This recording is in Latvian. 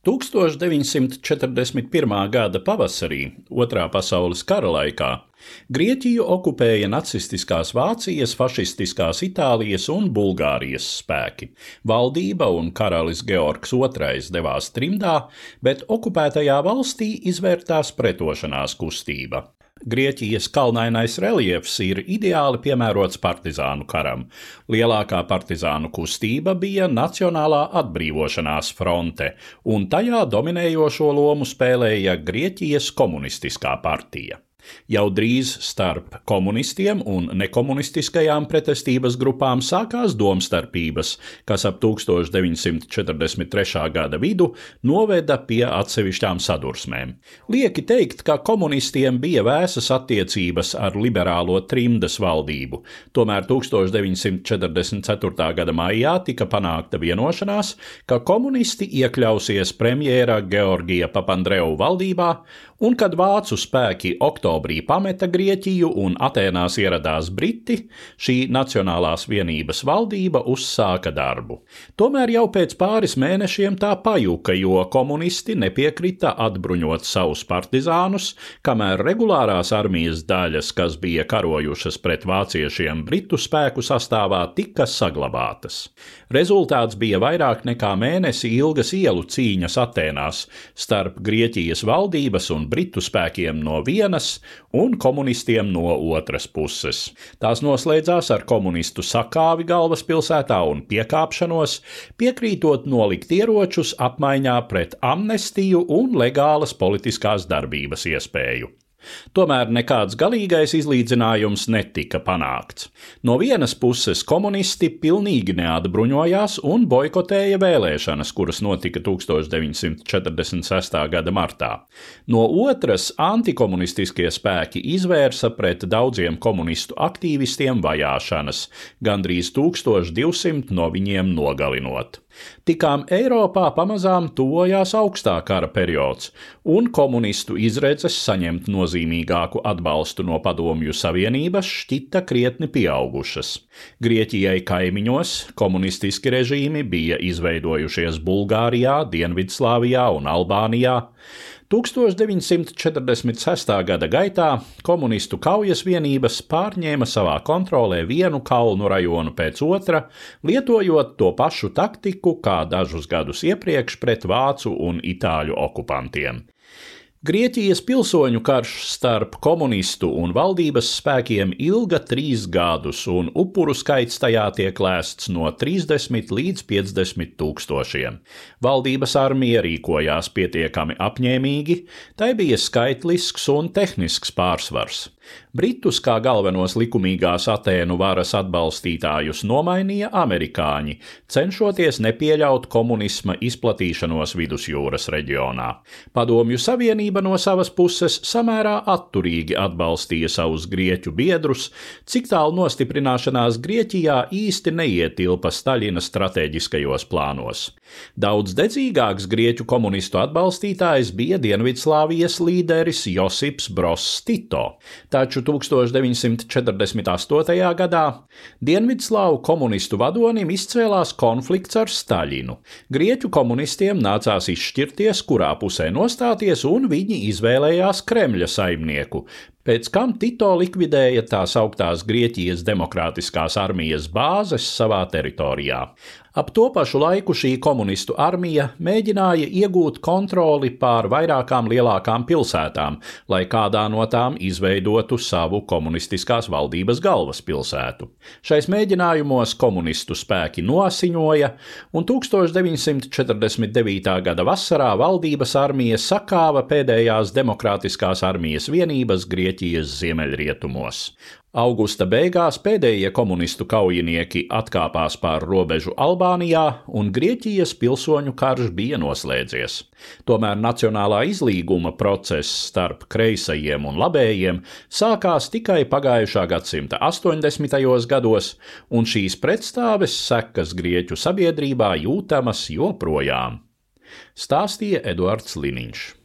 1941. gada pavasarī, Otrā pasaules kara laikā, Grieķiju okupēja nacistiskās Vācijas, fašistiskās Itālijas un Bulgārijas spēki. Valdība un karalis Georgs II devās trimdā, bet okupētajā valstī izvērtās pretošanās kustība. Grieķijas kalnainais reliefs ir ideāli piemērots partizānu karam. Lielākā partizānu kustība bija Nacionālā atbrīvošanās fronte, un tajā dominējošo lomu spēlēja Grieķijas komunistiskā partija. Jau drīz starp komunistiem un nekomunistiskajām pretestības grupām sākās domstarpības, kas ap 1943. gada vidu noveda pie atsevišķām sadursmēm. Lieki teikt, ka komunistiem bija vēsas attiecības ar liberālo trimdas valdību, tomēr 1944. gada maijā tika panākta vienošanās, ka komunisti iekļausies premjera Georgija Papandreou valdībā, un kad vācu spēki oktobrī oktobrī pameta Grieķiju un Atēnās ieradās Briti, šī Nacionālās vienības valdība uzsāka darbu. Tomēr jau pēc pāris mēnešiem tā pajuka, jo komunisti nepiekrita atbruņot savus partizānus, kamēr regulārās armijas daļas, kas bija karojušas pret vāciešiem Britu spēku sastāvā, tika saglabātas. Rezultāts bija vairāk nekā mēnesi ilgas ielu cīņas Atēnās starp Grieķijas valdības un Britu spēkiem no vienas un komunistiem no otras puses. Tās noslēdzās ar komunistu sakāvi galvaspilsētā un piekāpšanos, piekrītot nolikt ieročus apmaiņā pret amnestiju un legālas politiskās darbības iespēju. Tomēr nekāds galīgais izlīdzinājums netika panākts. No vienas puses komunisti pilnīgi neatbruņojās un boikotēja vēlēšanas, kuras notika 1946. gada martā. No otras antikomunistiskie spēki izvērsa pret daudziem komunistu aktīvistiem vajāšanas, gandrīz 1200 no viņiem nogalinot. Tikām Eiropā pamazām tuvojās augstā kara periods, un komunistu izredzes saņemt nozīmīgāku atbalstu no Padomju Savienības šķita krietni pieaugušas. Grieķijai kaimiņos komunistiski režīmi bija izveidojušies Bulgārijā, Dienvidslāvijā un Albānijā. 1946. gada gaitā komunistu kaujas vienības pārņēma savā kontrolē vienu kalnu rajonu pēc otra, lietojot to pašu taktiku kā dažus gadus iepriekš pret vācu un itāļu okupantiem. Grieķijas pilsoņu karš starp komunistu un valdības spēkiem ilga trīs gadus, un upuru skaits tajā tiek lēsts no 30 līdz 50 tūkstošiem. Valdības armija rīkojās pietiekami apņēmīgi, tai bija skaitlisks un tehnisks pārsvars. Britus kā galvenos likumīgās Atēnu varas atbalstītājus nomainīja amerikāņi, cenšoties nepieļaut komunisma izplatīšanos vidusjūras reģionā. Padomju Savienība no savas puses samērā atturīgi atbalstīja savus grieķu biedrus, cik tālu nostiprināšanās Grieķijā īsti neietilpa Staļina strateģiskajos plānos. Daudz dedzīgāks grieķu komunistu atbalstītājs bija Dienvidslāvijas līderis Josips Bross Tito. Taču 1948. gadā Dienvidslāvu komunistu vadonim izcēlās konflikts ar Staļinu. Grieķu komunistiem nācās izšķirties, kurā pusē nostāties, un viņi izvēlējās Kremļa saimnieku, pēc kam Tito likvidēja tās augtās Grieķijas demokrātiskās armijas bāzes savā teritorijā. Ap to pašu laiku šī komunistu armija mēģināja iegūt kontroli pār vairākām lielākām pilsētām, lai kādā no tām izveidotu savu komunistiskās valdības galvaspilsētu. Šais mēģinājumos komunistu spēki nosiņoja, un 1949. gada vasarā valdības armija sakāva pēdējās demokrātiskās armijas vienības Grieķijas ziemeļrietumos. Augusta beigās pēdējie komunistu kaujinieki atkāpās pār robežu Albānijā, un Grieķijas pilsoņu karš bija noslēdzies. Tomēr nacionālā izlīguma process starp kreisajiem un labējiem sākās tikai pagājušā gadsimta 80. gados, un šīs pretstāves sekas Grieķu sabiedrībā jūtamas joprojām. Stāstīja Eduards Liniņš.